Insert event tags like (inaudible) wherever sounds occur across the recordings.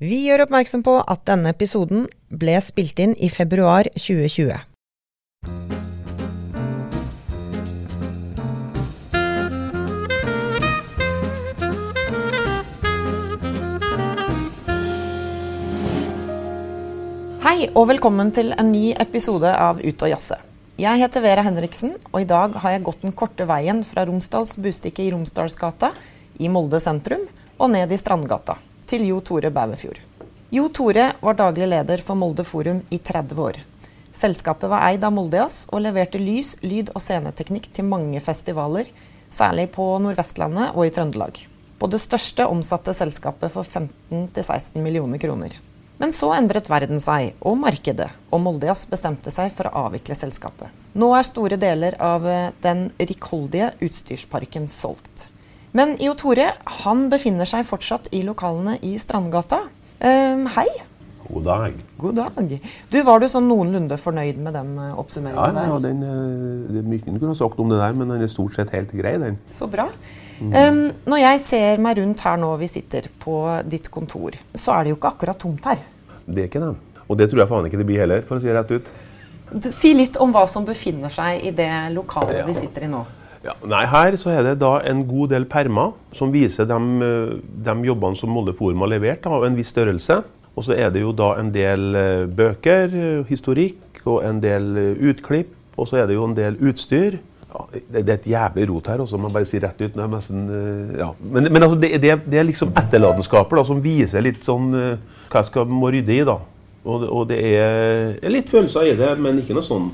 Vi gjør oppmerksom på at denne episoden ble spilt inn i februar 2020. Hei og velkommen til en ny episode av Ut og jazze. Jeg heter Vera Henriksen, og i dag har jeg gått den korte veien fra Romsdals bustikke i Romsdalsgata i Molde sentrum og ned i Strandgata til Jo Tore Bauefjord. Jo Tore var daglig leder for Molde Forum i 30 år. Selskapet var eid av Moldejazz og leverte lys, lyd og sceneteknikk til mange festivaler, særlig på Nordvestlandet og i Trøndelag. På det største omsatte selskapet for 15-16 millioner kroner. Men så endret verden seg, og markedet, og Moldejazz bestemte seg for å avvikle selskapet. Nå er store deler av eh, den rikholdige utstyrsparken solgt. Men Jo Tore han befinner seg fortsatt i lokalene i Strandgata. Um, hei. God dag. God dag. Du, Var du sånn noenlunde fornøyd med den Ja, oppsummeringen ja der? den, eh, det er mye en kunne ha sagt om det der, men den er stort sett helt grei, den. Så bra. Um, når jeg ser meg rundt her nå vi sitter på ditt kontor, så er det jo ikke akkurat tomt her. Det er ikke det. Og det tror jeg faen ikke det blir heller, for å si det rett ut. Du, si litt om hva som befinner seg i det lokalet Ja. vi sitter i nå. Ja, nei, Her så er det da en god del permer som viser de, eh, de jobbene som Molde Forum har levert, av en viss størrelse. Og så er det jo da en del eh, bøker, eh, historikk og en del utklipp. Og så er det jo en del utstyr. Ja, det, det er et jævlig rot her, også, man bare sier rett ut. Nesten, ja. Men, men altså, det, det, det er liksom etterlatenskaper som viser litt sånn hva jeg skal må rydde i. da. Og, og det er litt følelser i det, men ikke noe sånn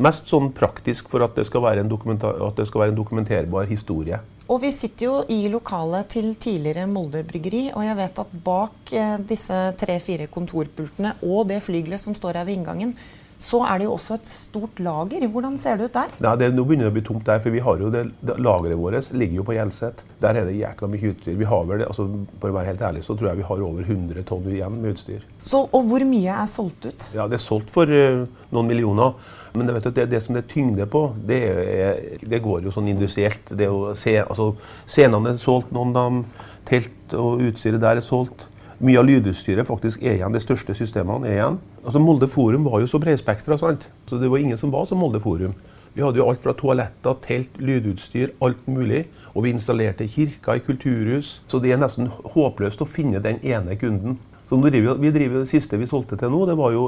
Mest sånn praktisk for at det skal være en, at det skal være en dokumenterbar historie. Og vi sitter jo i lokalet til tidligere Molde bryggeri, og jeg vet at bak eh, disse tre-fire kontorpultene og det flygelet som står her ved inngangen, så er det jo også et stort lager. Hvordan ser det ut der? Nei, det, nå begynner det å bli tomt der, for vi har jo det, det Lageret vårt ligger jo på Hjelset. Der er det jækla mye utstyr. Vi har vel, altså, For å være helt ærlig så tror jeg vi har over 100 tonn igjen med utstyr. Så, og hvor mye er solgt ut? Ja, Det er solgt for uh, noen millioner. Men det, du, det, det som det er tyngde på, det, er, det går jo sånn industrielt. Det å se, altså, Scenene er solgt, noen av. Telt og utstyret der er solgt. Mye av lydutstyret faktisk er igjen. De største systemene er igjen. Altså Molde Forum var jo så bredspektra. Så det var ingen som var som Molde Forum. Vi hadde jo alt fra toaletter, telt, lydutstyr, alt mulig. Og vi installerte kirker i kulturhus. Så det er nesten håpløst å finne den ene kunden. Så driver, vi driver Det siste vi solgte til nå, det var jo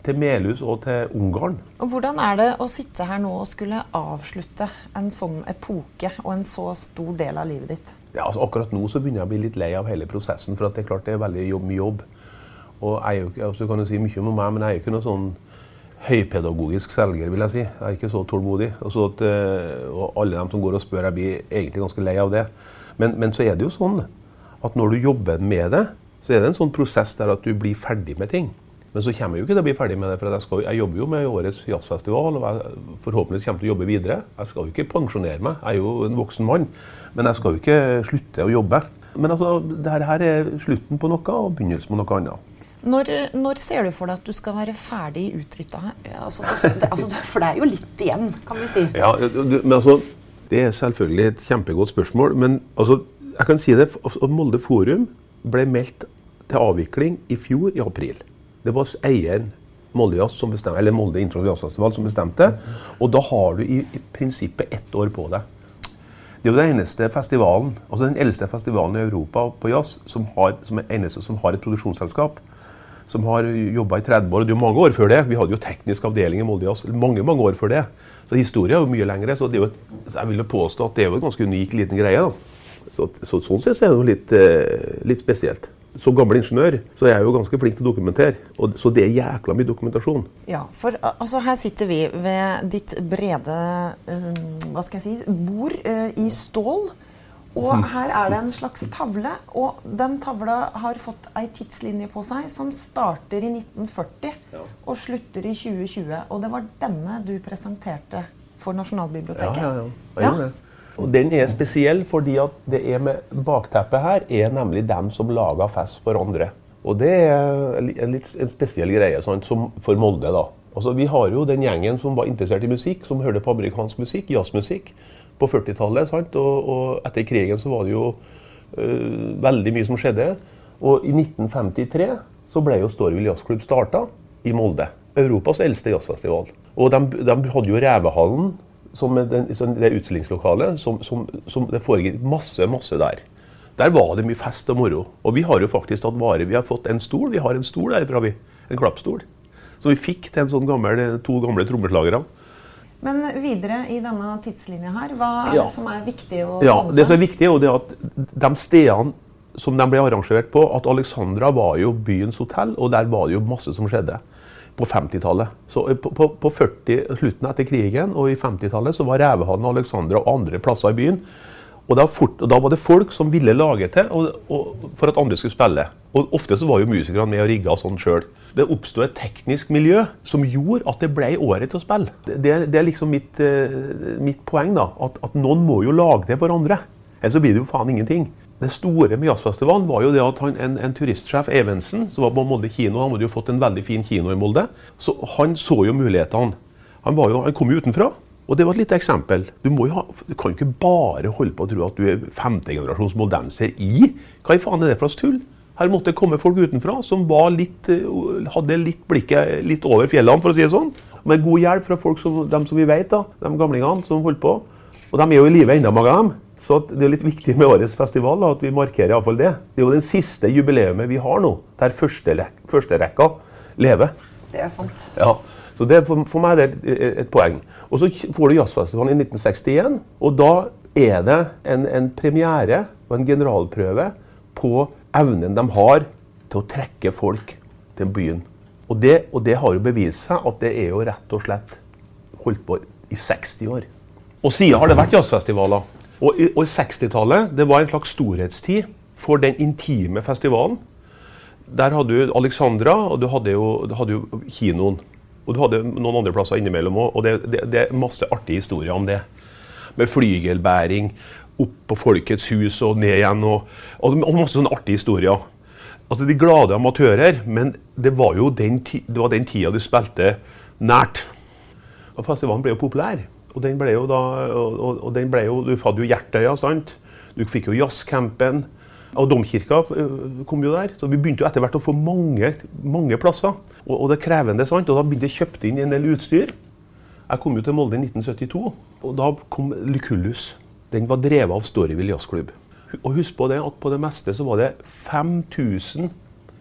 til Melhus og til Ungarn. Og hvordan er det å sitte her nå og skulle avslutte en sånn epoke og en så stor del av livet ditt? Ja, altså Akkurat nå så begynner jeg å bli litt lei av hele prosessen, for at det er klart det er veldig jobb, mye jobb. Og jeg er jo ikke, Du kan jo si mye om meg, men jeg er jo ikke noen sånn høypedagogisk selger, vil jeg si. Jeg er ikke så tålmodig. Og, så at, eh, og alle dem som går og spør, jeg blir egentlig ganske lei av det. Men, men så er det jo sånn at når du jobber med det, så er det en sånn prosess der at du blir ferdig med ting. Men så kommer jeg jo ikke til å bli ferdig med det, for jeg, skal, jeg jobber jo med årets jazzfestival. og jeg forhåpentligvis kommer til å jobbe videre. Jeg skal jo ikke pensjonere meg, jeg er jo en voksen mann. Men jeg skal jo ikke slutte å jobbe. Men altså, dette her er slutten på noe og begynnelsen på noe annet. Når, når ser du for deg at du skal være ferdig utrytta? Altså, altså, for det er jo litt igjen, kan vi si. Ja, men altså, Det er selvfølgelig et kjempegodt spørsmål. Men altså, jeg kan si det, at Molde Forum ble meldt til avvikling i fjor i april. Det var eieren Molde som bestemte, eller Molde som bestemte. Og da har du i, i prinsippet ett år på deg. Det er jo den eneste festivalen, altså den eldste festivalen i Europa på jazz som, har, som er eneste som har et produksjonsselskap. Som har jobba i 30 år. og Det er jo mange år før det. Vi hadde jo teknisk avdeling i Molde Jazz mange mange år før det. Så historien er jo mye lengre. Så det er jo et, jeg vil jo påstå at det er jo en ganske unik liten greie. da. Så, så, sånn sett så er det noe litt, eh, litt spesielt. Som gammel ingeniør så er jeg jo ganske flink til å dokumentere. Og, så det er jækla mye dokumentasjon. Ja, for altså, her sitter vi ved ditt brede um, hva skal jeg si, bord uh, i stål. Og (laughs) her er det en slags tavle, og den tavla har fått ei tidslinje på seg som starter i 1940 Ja. og slutter i 2020. Og det var denne du presenterte for Nasjonalbiblioteket. Ja, ja, ja. Jeg gjorde det. Og den er spesiell fordi at det er med bakteppet her er nemlig dem som lager fest for andre. Og det er en litt en spesiell greie sant, som for Molde. da. Altså, vi har jo den gjengen som var interessert i musikk, som hørte på amerikansk musikk, jazzmusikk, på 40-tallet. sant, og, og etter krigen så var det jo øh, veldig mye som skjedde. Og i 1953 så ble jo Storvill Jazzklubb starta i Molde. Europas eldste jazzfestival. Og de, de hadde jo Revehallen som den, det utstillingslokalet. Som, som, som det foregikk masse, masse der. Der var det mye fest og moro. Og vi har jo faktisk tatt vare Vi har fått en stol. Vi har en stol derfra, vi. En klappstol. Som vi fikk til en sånn gammel, to gamle trommeslagere. Men videre i denne tidslinja her, hva er Ja. det som er viktig å Ja, få med Det som er viktig, er jo det at de stedene som de ble arrangert på at Alexandra var jo byens hotell, og der var det jo masse som skjedde på 50-tallet. Så eh, på, på, på 40, slutten etter krigen og i 50-tallet så var Revehallen og Alexandra og andre plasser i byen. Og da, fort, og da var det folk som ville lage til og, og, for at andre skulle spille. Og Ofte så var jo musikerne med og rigga sånn sjøl. Det oppsto et teknisk miljø som gjorde at det ble året til å spille. Det, det, det er liksom mitt, eh, mitt poeng. da, at, at noen må jo lage det for andre. Ellers så blir det jo faen ingenting. Det store med jazzfestivalen var jo det at han, en, en turistsjef, Evensen, som var på Molde kino, han hadde jo fått en veldig fin kino i Molde, så han så jo mulighetene. Han, jo, han kom jo utenfra. Og det var et lite eksempel. Du, ha, du kan jo ikke bare holde på å tro at du er femtegenerasjons moldenser i Hva i faen er det for slags tull? Her måtte det komme folk utenfra som litt, eh, hadde litt blikket litt over fjellene, for å si det sånn. Med god hjelp fra folk som, dem som vi vet, da, de gamlingene som holdt på. Og de er jo i live ennå, mange av dem. Så det er litt viktig med årets festival da, at vi markerer iallfall det. Det er jo den siste jubileumet vi har nå, der førsterekka første lever. Det er sant. Ja, så det, for, for meg er det et, et poeng. Og Så får du jazzfestivalen i 1961, og da er det en, en premiere og en generalprøve på evnen de har til å trekke folk til byen. Og det, og det har jo bevist seg at det er jo rett og slett holdt på i 60 år. Og siden har det vært jazzfestivaler. Og, og 60-tallet det var en slags storhetstid for den intime festivalen. Der hadde du Alexandra, og du hadde jo, du hadde jo kinoen. Og du hadde noen andre plasser innimellom òg. Og det, det, det er masse artige historier om det. Med flygelbæring opp på Folkets hus og ned igjen. Og, og, og masse sånne artige historier. Altså De glade amatører, men det var jo den, det var den tida du spilte nært. Og festivalen ble jo populær. Og den ble jo da, og, og, og den ble jo, Du hadde jo Hjertøya, sant? Du fikk jo Jazzcampen. Og Domkirka øh, kom jo der. Så vi begynte jo etter hvert å få mange, mange plasser. Og, og det er krevende, sant? Og da begynte jeg kjøpte inn en del utstyr. Jeg kom jo til Molde i 1972, og da kom Lykullus. Den var drevet av Storyville Jazzklubb. Og husk på det at på det meste så var det 5000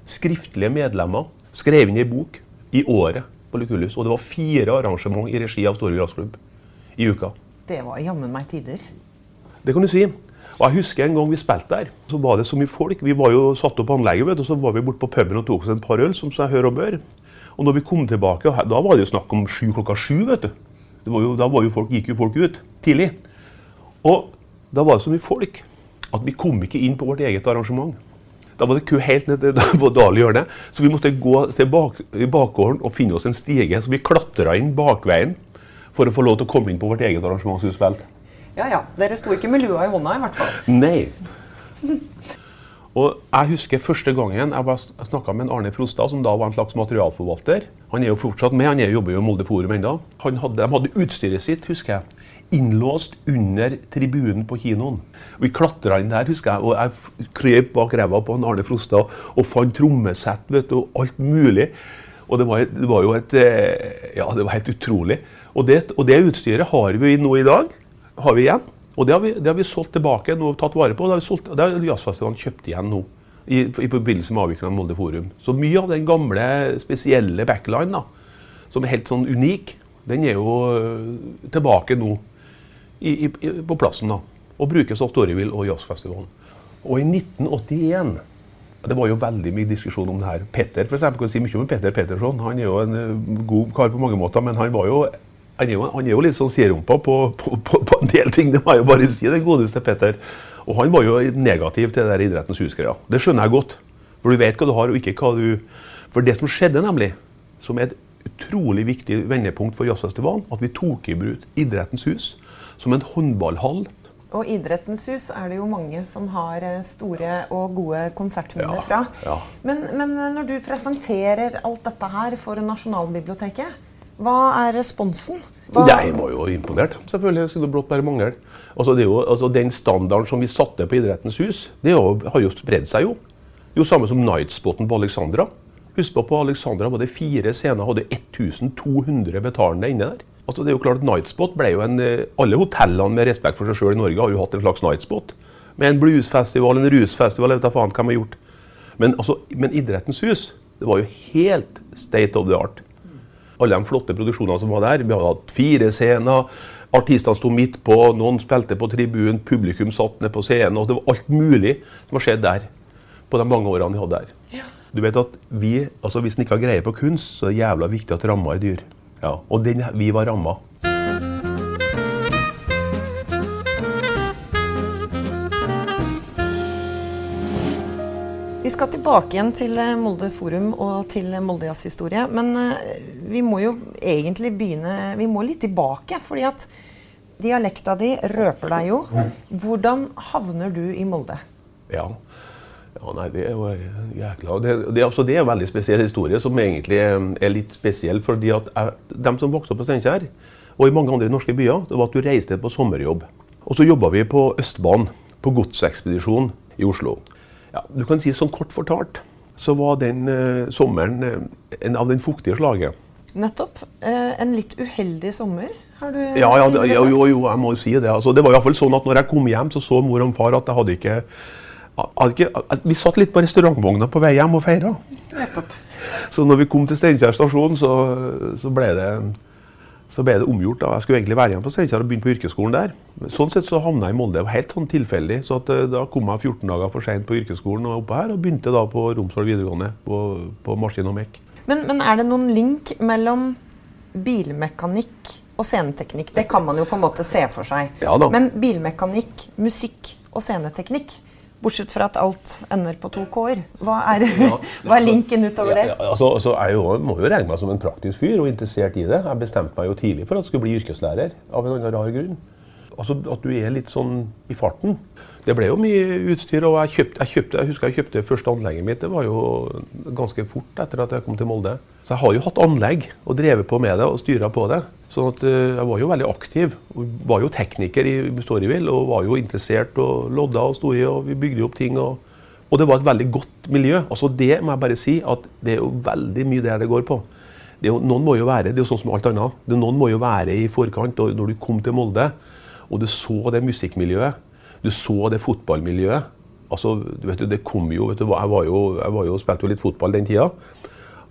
skriftlige medlemmer skrevet inn i bok i året på Lykullus. Og det var fire arrangement i regi av Storyville Jazzklubb i uka. Det var jammen meg tider. Det kan du si. Og jeg husker en gang vi spilte der, så var det så mye folk. Vi var jo satt opp anlegget, vet du, og så var vi borte på puben og tok oss en par øl, som seg hør og bør. Og når vi kom tilbake, da var det jo snakk om sju klokka sju, vet du. Det var jo, da var jo folk, gikk jo folk ut tidlig. Og da var det så mye folk at vi kom ikke inn på vårt eget arrangement. Da var det kø helt ned til (laughs) på Dalhjørnet, så vi måtte gå til bak, i bakgården og finne oss en stige. Så vi klatra inn bakveien for å få lov til å komme inn på vårt eget arrangement som vi spilte. Ja ja, dere sto ikke med lua i hånda i hvert fall. Nei. Og jeg husker første gangen jeg snakka med en Arne Frostad, som da var en slags materialforvalter. Han er jo fortsatt med, han er, jobber jo i Molde Forum ennå. De hadde utstyret sitt, husker jeg, innlåst under tribunen på kinoen. Vi klatra inn der, husker jeg, og jeg krøp bak ræva på en Arne Frostad og fant trommesett vet du, og alt mulig. Og det var, det var jo et eh, Ja, det var helt utrolig. Og det, og det utstyret har vi nå i dag. Har vi igjen. Og det har vi, det har vi solgt tilbake nå, tatt vare på. Det har, vi solgt, det har Jazzfestivalen kjøpt igjen nå. I, I forbindelse med avviklingen av Molde Forum. Så mye av den gamle, spesielle backline, da, som er helt sånn unik, den er jo øh, tilbake nå i, i, på plassen. da, Og brukes av Storyville og Jazzfestivalen. Og i 1981 det var jo veldig mye diskusjon om det her. Petter for eksempel, kan si mye om Petter Petterson. Han er jo en øh, god kar på mange måter, men han var jo han er jo, han er jo litt sånn sierumpa på, på, på, på en del ting, det må jeg jo bare si, den godeste Petter. Og han var jo negativ til det der Idrettens husgreia. Det skjønner jeg godt. For du vet hva du har, og ikke hva du For det som skjedde, nemlig, som er et utrolig viktig vendepunkt for jazzfestivalen, at vi tok i bruk Idrettens hus som en håndballhall. Og Idrettens hus er det jo mange som har eh, store og gode konsertminner Ja, fra. ja. Men, men eh, når du presenterer alt dette her for Nasjonalbiblioteket, hva er responsen? Hva, Jeg var jo imponert. Selvfølgelig skulle blott bare mangle. Altså, det er jo, altså, den standarden som vi satte på Idrettens hus, det jo, har jo spredd seg jo. Jo, samme som Nightspoten på Alexandra. Husk på på Alexandra var det fire scener, hadde 1200 betalende inne der. Altså det er jo klart at Nightspot ble jo en, eh, Alle hotellene med respekt for seg sjøl i Norge har jo hatt en slags Nightspot. Med en bluesfestival, en rusfestival, jeg vet da faen hva de har gjort. Men, altså, men Idrettens hus det var jo helt state of the art. Alle de flotte produksjonene som var der. Vi hadde hatt fire scener. Artistene sto midt på, noen spilte på tribunen, publikum satt ned på scenen. og Det var alt mulig som har skjedd der på de mange årene vi hadde der. Ja. Du vet at vi, altså Hvis en ikke har greie på kunst, så er det jævla viktig at ramma er dyr. Ja, Og den, vi var ramma. Vi skal tilbake igjen til eh, Molde Forum og til Molde Jazz-historie. Men eh, vi må jo egentlig begynne Vi må litt tilbake, fordi at dialekta di røper deg jo. Hvordan havner du i Molde? Ja. ja nei, det er jo jækla Det, det, altså, det er en veldig spesiell historie, som egentlig er, litt spesiell. fordi at De som vokste opp på Steinkjer, og i mange andre norske byer, det var at du reiste på sommerjobb. Og så jobba vi på Østbanen, på godsekspedisjon i Oslo. Ja, du kan si sånn Kort fortalt så var den eh, sommeren eh, en av den fuktige slaget. Nettopp. Eh, en litt uheldig sommer, har du Ja, ja, det, tidligere jo, jo, jeg må jo si det. Altså, det var i hvert fall sånn at når jeg kom hjem, så så mor og far at jeg hadde ikke, hadde ikke at Vi satt litt på restaurantvogna på vei hjem og feira. Nettopp. Så når vi kom til Steinkjer stasjon, så, så, ble det, så ble det omgjort. da. Jeg skulle egentlig være igjen på Steinkjer og begynne på yrkesskolen der. Sånn sett så havna jeg i Molde. Det var helt sånn tilfeldig. Så at, eh, da kom jeg 14 dager for seint på yrkesskolen og oppe her, og begynte da på Romsdal videregående på, på maskin og mek. Men, men er det noen link mellom bilmekanikk og sceneteknikk? Det kan man jo på en måte se for seg. Ja. Men bilmekanikk, musikk og sceneteknikk, bortsett fra at alt ender på to k-er, hva, er- (laughs) hva er linken utover det? Ja, ja, altså, altså, jeg jo, må jo regne meg som en praktisk fyr og interessert i det. Jeg bestemte meg jo tidlig for at jeg skulle bli yrkeslærer, av en annen rar grunn. Altså At du er litt sånn i farten. Det ble jo mye utstyr. og Jeg kjøpte, jeg kjøpte, jeg husker jeg kjøpte første anlegget mitt det var jo ganske fort etter at jeg kom til Molde. Så jeg har jo hatt anlegg og drevet på med det og styra på det. Sånn eh, jeg var jo veldig aktiv. Jeg Var jo tekniker i Storyville og var jo interessert og lodda og sto i, og vi bygde opp ting. og og det var et veldig godt miljø. Altså Det må jeg bare si, at det er jo veldig mye det det går på. Det er jo, noen må jo være, det er jo sånn som alt annet. Det, noen må jo være i forkant. og Når du kom til Molde, og du så det musikkmiljøet, du så det fotballmiljøet altså, du Det kom jo, vet du, jeg var jo, jeg var jo spilte jo litt fotball den tida.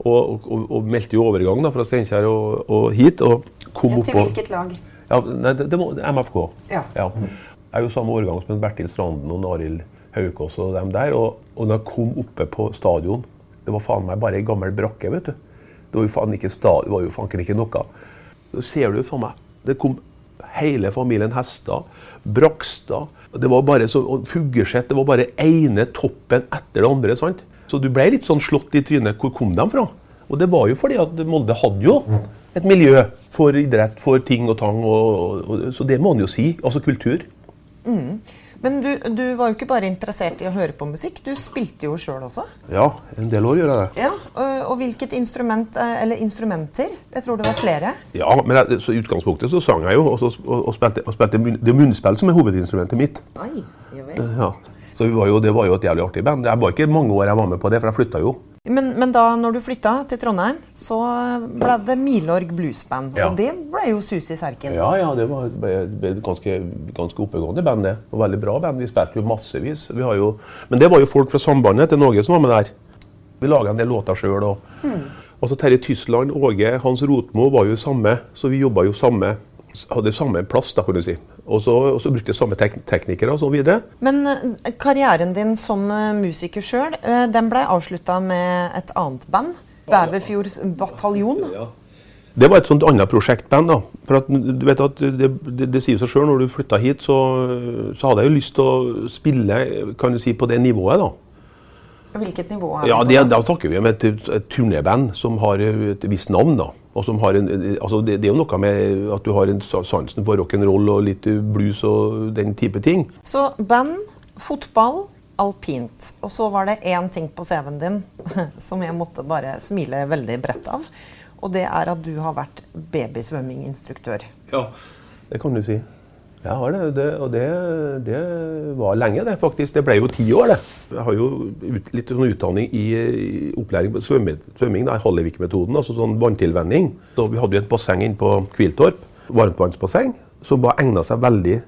Og, og, og meldte jo overgang da, fra Steinkjer og, og hit. og kom opp Til hvilket lag? ja, nei, det, det må, MFK. Ja. Jeg er jo samme årgang som Bertil Stranden og Arild Haukås og dem der. Og, og når jeg kom oppe på stadion, det var faen meg bare ei gammel brakke, vet du. Det var jo faen ikke, stadion, det var jo faen ikke noe. Da ser du for meg Det kom hele familien Hestad, Brakstad Det var bare så, og. Det var bare ene toppen etter det andre. sant? Så du ble litt sånn slått i trynet. Hvor kom de fra? Og det var jo fordi at Molde hadde jo et miljø for idrett, for ting og tang. Og, og, så det må en jo si. Altså kultur. Men du, du var jo ikke bare interessert i å høre på musikk, du spilte jo sjøl også. Ja, en del år gjør jeg det. Ja, og, og hvilket instrument, eh, eller instrumenter? Jeg tror det var flere. Ja, men jeg, så I utgangspunktet så sang jeg jo, og, så, og, og spilte, spilte munn, det er munnspill som er hovedinstrumentet mitt. Oi, ja vel. Ja. Så vi var jo, det var jo et jævlig artig band. Det var ikke mange år jeg var med på det, for jeg flytta jo. Men, men da når du flytta til Trondheim, så ble det Milorg Bluesband. Ja. Og det ble jo sus i serken. Ja, ja, det var et ganske, ganske oppegående band, det. Og veldig bra band. Vi spilte jo massevis. Vi har jo, men det var jo folk fra Sambandet til Norge som var med der. Vi laga en del låter sjøl. Og, og så Terje Tysland, Åge, Hans Rotmo var jo samme, så vi jobba jo samme hadde samme plass, da, kan du si. Og så, og så brukte jeg samme tek teknikere og så videre. Men eh, karrieren din som eh, musiker sjøl, den ble avslutta med et annet band. Bæverfjord bataljon. Det var et sånt annet prosjektband. da. For at, du vet at Det, det, det sier seg sjøl, når du flytta hit, så, så hadde jeg jo lyst til å spille kan du si, på det nivået. da. Hvilket nivå er Ja, det? det, da? Da snakker vi om et, et turnéband som har et visst navn. da. Og som har en, altså det, det er jo noe med at du har en sansen for rock'n'roll og litt blues og den type ting. Så band, fotball, alpint. Og så var det én ting på CV-en din (laughs) som jeg måtte bare smile veldig bredt av. Og det er at du har vært babysvømminginstruktør. Ja. Det kan du si. Jeg har det, det og det, det, var lenge, det faktisk. Det ble jo ti år, det. Jeg har jo ut, litt sånn utdanning i, i opplæring på svømming, Hallevik-metoden, altså sånn vanntilvenning. Så vi hadde jo et basseng inne på Kviltorp, varmtvannsbasseng, som bare egna seg veldig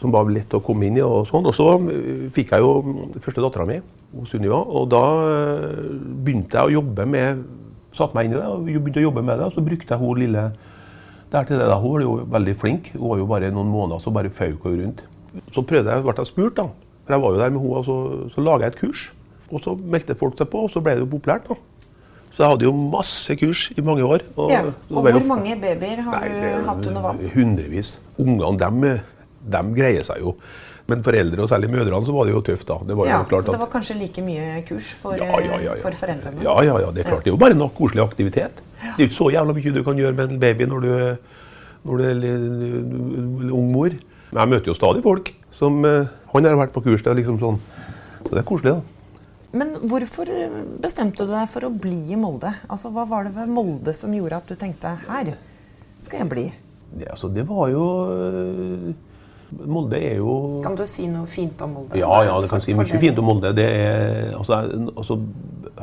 som var lett å komme inn i. Og sånn. Og så eh, fikk jeg jo første dattera mi, Sunniva, og da eh, begynte jeg å jobbe med Satte meg inn i det og begynte å jobbe med det. Og så brukte jeg hun lille der til det. da. Hun var jo veldig flink. Hun var jo bare noen måneder, så bare føk hun rundt. Så prøvde jeg, ble jeg spurt, da. For jeg var jo der med henne, og så, så laga jeg et kurs. Og så meldte folk seg på, og så ble det jo populært. da. Så jeg hadde jo masse kurs i mange år. Og, ja. og hvor mange babyer har nei, du hatt under vann? Hundrevis. Ungene, dem, dem greier seg jo. Men foreldre, og særlig mødrene, så var det jo tøft. da. Det ja, så det var kanskje like mye kurs for, ja, ja, for foreldrene? Ja, ja, ja, det er klart. Det er jo bare nok koselig aktivitet. Det er ikke så jævla mye du kan gjøre med en baby når du, når du er ung mor. Men jeg møter jo stadig folk som eh, Han har vært på kurs. Det er liksom sånn, så det er koselig, da. Men hvorfor bestemte du deg for å bli i Molde? Altså, Hva var det ved Molde som gjorde at du tenkte her skal jeg bli? Det, altså, det var jo Molde er jo Kan du si noe fint om Molde? Ja, ja, det kan si mye fint om Molde. Det er, altså, altså,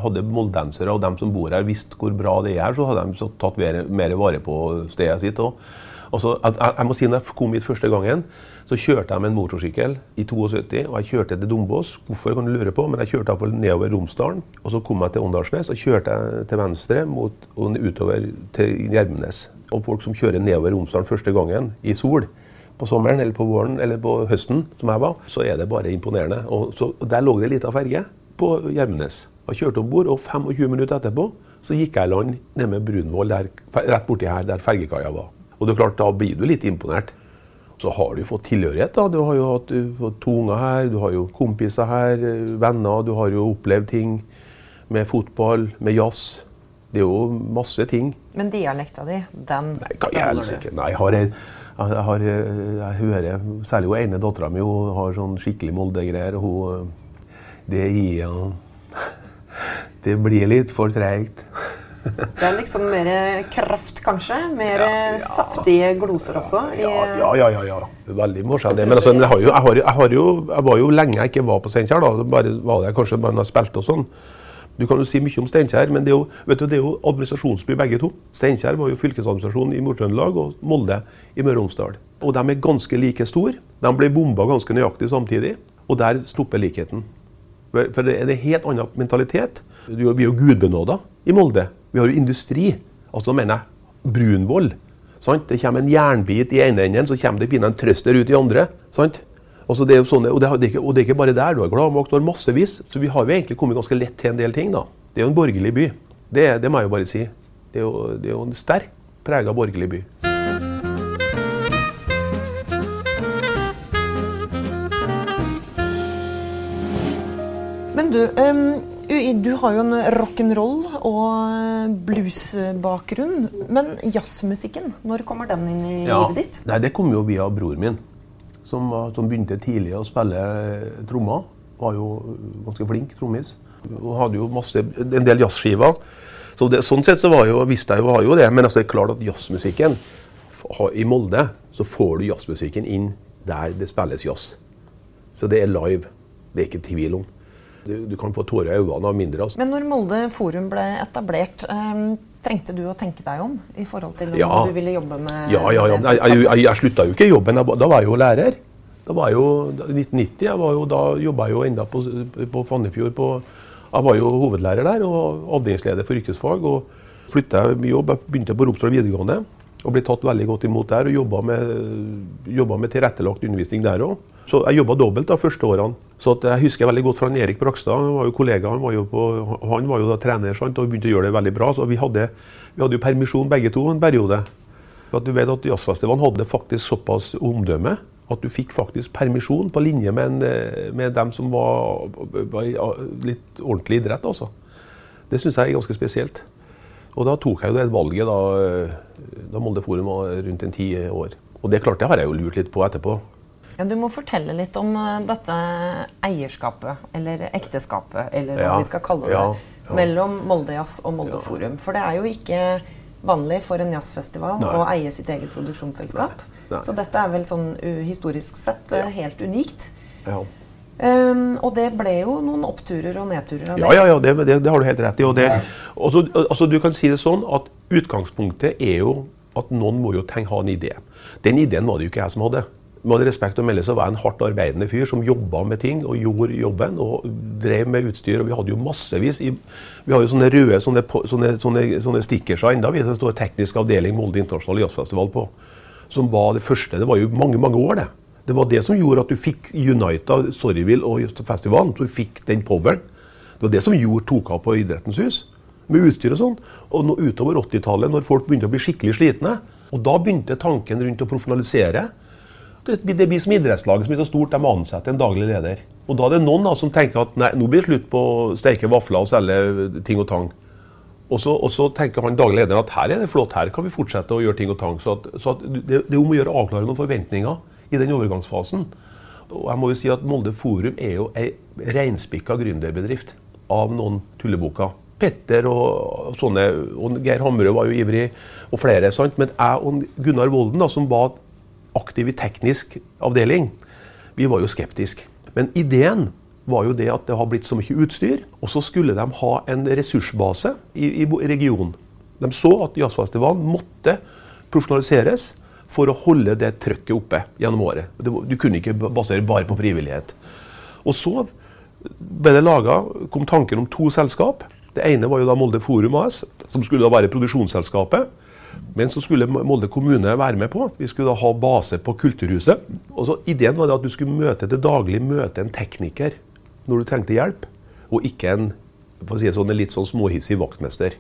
hadde moldensere og dem som bor her visst hvor bra det er, så hadde de tatt mer, mer vare på stedet sitt Og, Altså, jeg, jeg, må si når jeg kom hit første gangen, så kjørte jeg med en motorsykkel i 72, og jeg kjørte til Dombås. Hvorfor kan du lure på, men jeg kjørte iallfall nedover Romsdalen. Og så kom jeg til Åndalsnes, og kjørte jeg til venstre mot, og utover til Gjermnes. Og folk som kjører nedover Romsdalen første gangen i sol, på sommeren eller på våren eller på høsten, som jeg var, så er det bare imponerende. Og så, Der lå det ei lita ferge på Gjermnes. Jeg kjørte om bord, og 25 minutter etterpå så gikk jeg i land nede med Brunvoll, der, rett borti her der fergekaia var. Og det er klart, Da blir du litt imponert. Så har du fått tilhørighet. da. Du har jo hatt fått to unger her, du har jo kompiser her, venner. Du har jo opplevd ting med fotball, med jazz. Det er jo masse ting. Men dialekta di, den Nei, hva i helsike. Nei, jeg har en jeg, har, jeg hører Særlig hun ene dattera mi har sånn skikkelig Molde-greier. Hun Det gir ja, (laughs) Det blir litt for treigt. (laughs) Det er liksom mer kraft, kanskje? Mer ja, ja. saftige gloser også? Ja, ja, ja. ja, ja. Veldig morsomt. Men altså, jeg, har jo, jeg, har, jeg, har jo, jeg var jo lenge jeg ikke var på Steinkjer. Bare var det kanskje bare når jeg spilte og sånn. Du kan jo si mye om Steinkjer, men det er, jo, du, det er jo, administrasjonsby begge to. Steinkjer var jo fylkesadministrasjonen i Nord-Trøndelag og Molde i Møre og Romsdal. Og de er ganske like store. De ble bomba ganske nøyaktig samtidig. Og der stopper likheten. For det er en helt annen mentalitet. Vi er jo gudbenåda i Molde. Vi har jo industri. Altså da mener jeg brunvoll. Sant? Det kommer en jernbit i ene enden, så kommer det en trøster ut i andre. Sant? Altså det sånne, og, det, er ikke, og, det, er ikke bare der. Du har gladmakt, du har massevis. Så vi har jo egentlig kommet ganske lett til en del ting. da. Det er jo en borgerlig by. Det, det må jeg jo bare si. Det er jo, det er jo en sterkt prega borgerlig by. Men du, um, du har jo en rock'n'roll og bluesbakgrunn. Men jazzmusikken, når kommer den inn i ja. livet ditt? Nei, Det kom jo via bror min som, som begynte tidlig å spille trommer. Var jo ganske flink trommis. Og hadde jo masse, en del jazzskiver. Så det, sånn sett så var jo, visste jeg jo, var jo det. Men altså, det er klart at jazzmusikken I Molde så får du jazzmusikken inn der det spilles jazz. Så det er live. Det er ikke tvil om. Du, du kan få tårer i øynene av mindre. Altså. Men når Molde Forum ble etablert, um, trengte du å tenke deg om i forhold til om ja. du ville jobbe med Ja, ja, ja. Jeg, jeg, jeg, jeg slutta jo ikke jobben. Da var jeg jo lærer. Da var jeg jo, 1990 jeg var jo, Da jobba jeg jo enda på, på Fannefjord. På, jeg var jo hovedlærer der og avdelingsleder for yrkesfag. og Flytta jeg jobb. Jeg begynte på Romsdal videregående og ble tatt veldig godt imot der. og Jobba med, med tilrettelagt undervisning der òg. Så jeg jobba dobbelt de første årene. Så jeg husker veldig godt fra Erik Brakstad. Han var jo kollega, han var jo, på, han var jo da trener sant, og begynte å gjøre det veldig bra. Så vi hadde, vi hadde jo permisjon begge to en periode. At du vet at Jazzfestivalen hadde faktisk såpass omdømme at du fikk faktisk permisjon på linje med, en, med dem som var, var litt ordentlig idrett. altså. Det syns jeg er ganske spesielt. Og da tok jeg jo det valget da, da Molde Forum var rundt en ti år. Og det klart, det har jeg jo lurt litt på etterpå. Ja, du må fortelle litt om eh, dette eierskapet, eller ekteskapet, eller hva ja, vi skal kalle det, ja, ja. mellom Molde Jazz og Molde Forum. For det er jo ikke vanlig for en jazzfestival Nei. å eie sitt eget produksjonsselskap. Nei. Nei. Så dette er vel sånn historisk sett Ja. helt unikt. Ja. Um, og det ble jo noen oppturer og nedturer av det. Ja, ja, ja det, det, det har du helt rett i. Og det, også, altså, du kan si det sånn at Utgangspunktet er jo at noen må jo tenke, ha en idé. Den ideen var det jo ikke jeg som hadde. Med respekt å melde så var jeg en hardt arbeidende fyr som jobba med ting og gjorde jobben. Og drev med utstyr. Og vi hadde jo massevis i, Vi har jo sånne røde sånne, sånne, sånne, sånne stickerser ennå. Det står 'Teknisk avdeling Molde internasjonale jazzfestival' på. Som var det første. Det var jo mange, mange år, det. Det var det som gjorde at du fikk Unita, Sorryville og festivalen. Du fikk den poweren. Det var det som gjorde tok av på Idrettens hus. Med utstyr og sånn. Og nå, utover 80-tallet, når folk begynte å bli skikkelig slitne, og da begynte tanken rundt å profesjonalisere. Det blir, som idrettslaget som blir så stort, de ansetter en daglig leder. Og da er det noen da som tenker at nei, nå blir det slutt på å steke vafler og selge ting og tang. Og så, og så tenker han daglig lederen at her er det flott, her kan vi fortsette å gjøre ting og tang. Så, at, så at det, det er om å gjøre å avklare noen forventninger i den overgangsfasen. Og jeg må jo si at Molde Forum er jo ei reinspikka gründerbedrift av noen tulleboker. Petter og, sånne, og Geir Hammerød var jo ivrig, og flere. sant? Men jeg og Gunnar Volden, da, som var aktiv i teknisk avdeling, vi var jo skeptiske. Men ideen var jo det at det har blitt så mye utstyr, og så skulle de ha en ressursbase i, i regionen. De så at jazzfestivalen måtte profesjonaliseres for å holde det trøkket oppe gjennom året. Du kunne ikke basere bare på frivillighet. Og så ble det laget, kom tanken om to selskap. Det ene var jo da Molde Forum AS, som skulle da være produksjonsselskapet. Men så skulle Molde kommune være med på. Vi skulle da ha base på Kulturhuset. Og så Ideen var at du skulle møte til daglig møte en tekniker når du trengte hjelp, og ikke en si sånn, litt sånn småhissig vaktmester.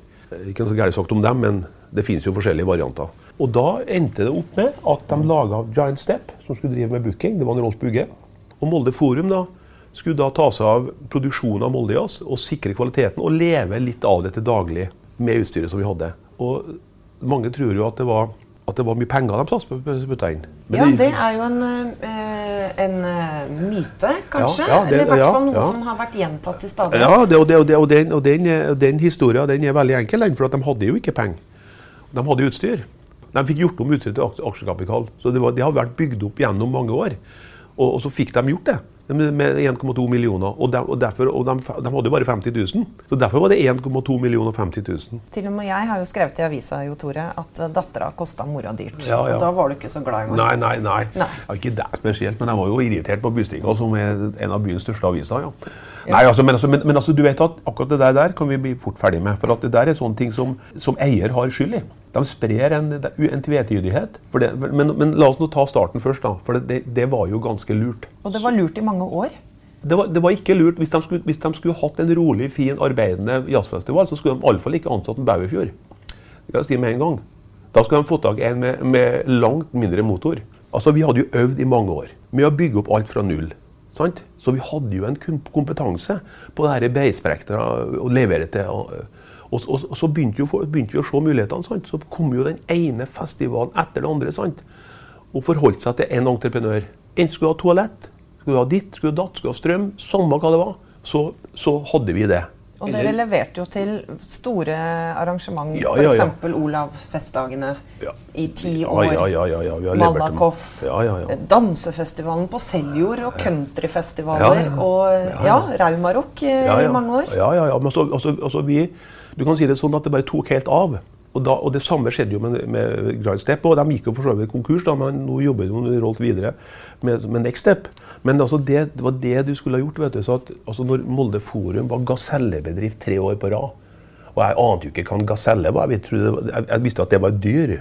Ikke noe så gærent sagt om dem, men det finnes jo forskjellige varianter. Og da endte det opp med at de laga Giant Step, som skulle drive med booking. Det var en Rolf Bugge. Og Molde Forum da skulle da ta seg av produksjonen av Molde Jazz og sikre kvaliteten og leve litt av det til daglig med utstyret som vi hadde. Og mange tror jo at det var, at det var mye penger de putta inn. Men Ja, det er jo en, eh, en eh, myte, kanskje? Ja, ja, det- Eller i hvert fall noe som har vært gjentatt til stadighet. Ja, det, og, det, og, det, og, den, og den, den historien den er veldig enkel, for de hadde jo ikke penger. De hadde utstyr. De fikk gjort om utstyret til aks- aksjekapital. Så det, var, det har vært bygd opp gjennom mange år. Og, og så fikk de gjort det. Med med 1,2 millioner. Og, de, og, derfor, og de, de hadde jo bare 50 000. Så derfor var det 1,2 millioner og 50 000. Til og med jeg har jo skrevet i avisa Jo, Tore, at uh, dattera kosta mora dyrt. Ja, ja. Og da var du ikke så glad i meg. Nei, nei, nei. Nei. Ja, ikke det spesielt, men jeg var jo irritert på Bustinga, som er en av byens største aviser. ja. Nei, altså, men, altså, men, men altså, du vet at akkurat det der, der kan vi bli fort ferdig med. For at det der er sånne ting som, som eier har skyld i. De sprer en, en tvetydighet. Det, men, men la oss nå ta starten først, da. For det, det, det var jo ganske lurt. Og det var lurt i mange år. Det var, det var ikke lurt. Hvis de, skulle, hvis de skulle hatt en rolig, fin, arbeidende jazzfestival, så skulle de iallfall ikke ansatt en Bauerfjord. Det kan jeg si med en gang. Da skulle de fått tak i en med, med langt mindre motor. Altså, Vi hadde jo øvd i mange år med å bygge opp alt fra null. Sant? Så vi hadde jo en kompetanse på det her beisprektera å levere til. Og, og, og, så begynte, jo, begynte vi å se mulighetene. Sant? Så kom jo den ene festivalen etter den andre. Sant? Og forholdt seg til en entreprenør. En skulle ha toalett, skulle ha ditt, skulle ha datt, skulle ha strøm. Samme hva det var. Så, så hadde vi det. Og Eller- dere leverte jo til store arrangement, Ja, ja, ja. f.eks. Olavsfestdagene Ja. i ti år. ja, ja, ja, ja. Malakoff. Ja, ja, ja. Dansefestivalen på Seljord og countryfestivaler og ja, Raumarock i mange år. Ja, ja, ja. Men altså, altså, altså vi, du kan si det sånn at det bare tok helt av. Og, da, og Det samme skjedde jo med, med Grand Step. og De gikk jo for så vidt konkurs, da, men nå jobber jo Rolf videre med, med Next Step. Men altså det, det var det du skulle ha gjort. vet du, så at, altså Når Molde Forum var gasellebedrift tre år på rad Og jeg ante jo ikke hva en gaselle var. Jeg, det jeg, jeg visste at det var et dyr.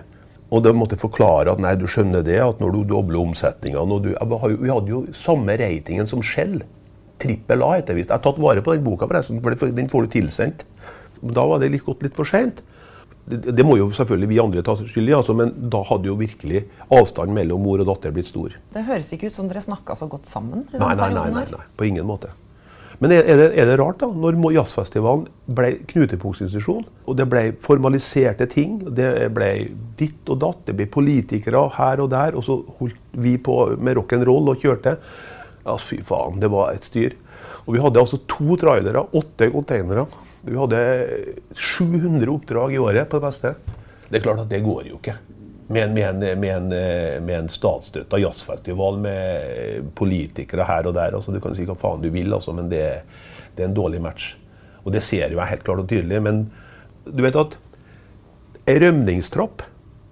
Og da måtte forklare at nei, du skjønner det, at når du dobler omsetninga Vi hadde jo samme ratingen som Shell. Trippel A heter det visst. Jeg har tatt vare på den boka, forresten, for den får du tilsendt. Da var det litt gått litt for seint. Det, det må jo selvfølgelig vi andre ta skyld i, altså, men da hadde jo virkelig avstanden mellom mor og datter blitt stor. Det høres ikke ut som dere snakka så godt sammen. i Nei, nei, nei, nei, nei, på ingen måte. Men er er det, er det rart, da? Når jazzfestivalen ble knutepunktinstitusjon, og det ble formaliserte ting, det ble ditt og datt, det ble politikere her og der, og så holdt vi på med rock'n'roll og kjørte. Ja, fy faen, det var et styr. Og vi hadde altså to trailere, åtte containere. Vi hadde 700 oppdrag i året på det beste. Det er klart at det går jo ikke. Med en, med en, en, en statsstøtta jazzfestival med politikere her og der. Altså, du kan si hva faen du vil, altså, men det, det, er en dårlig match. Og det ser jeg helt klart og tydelig. Men du vet at ei rømningstrapp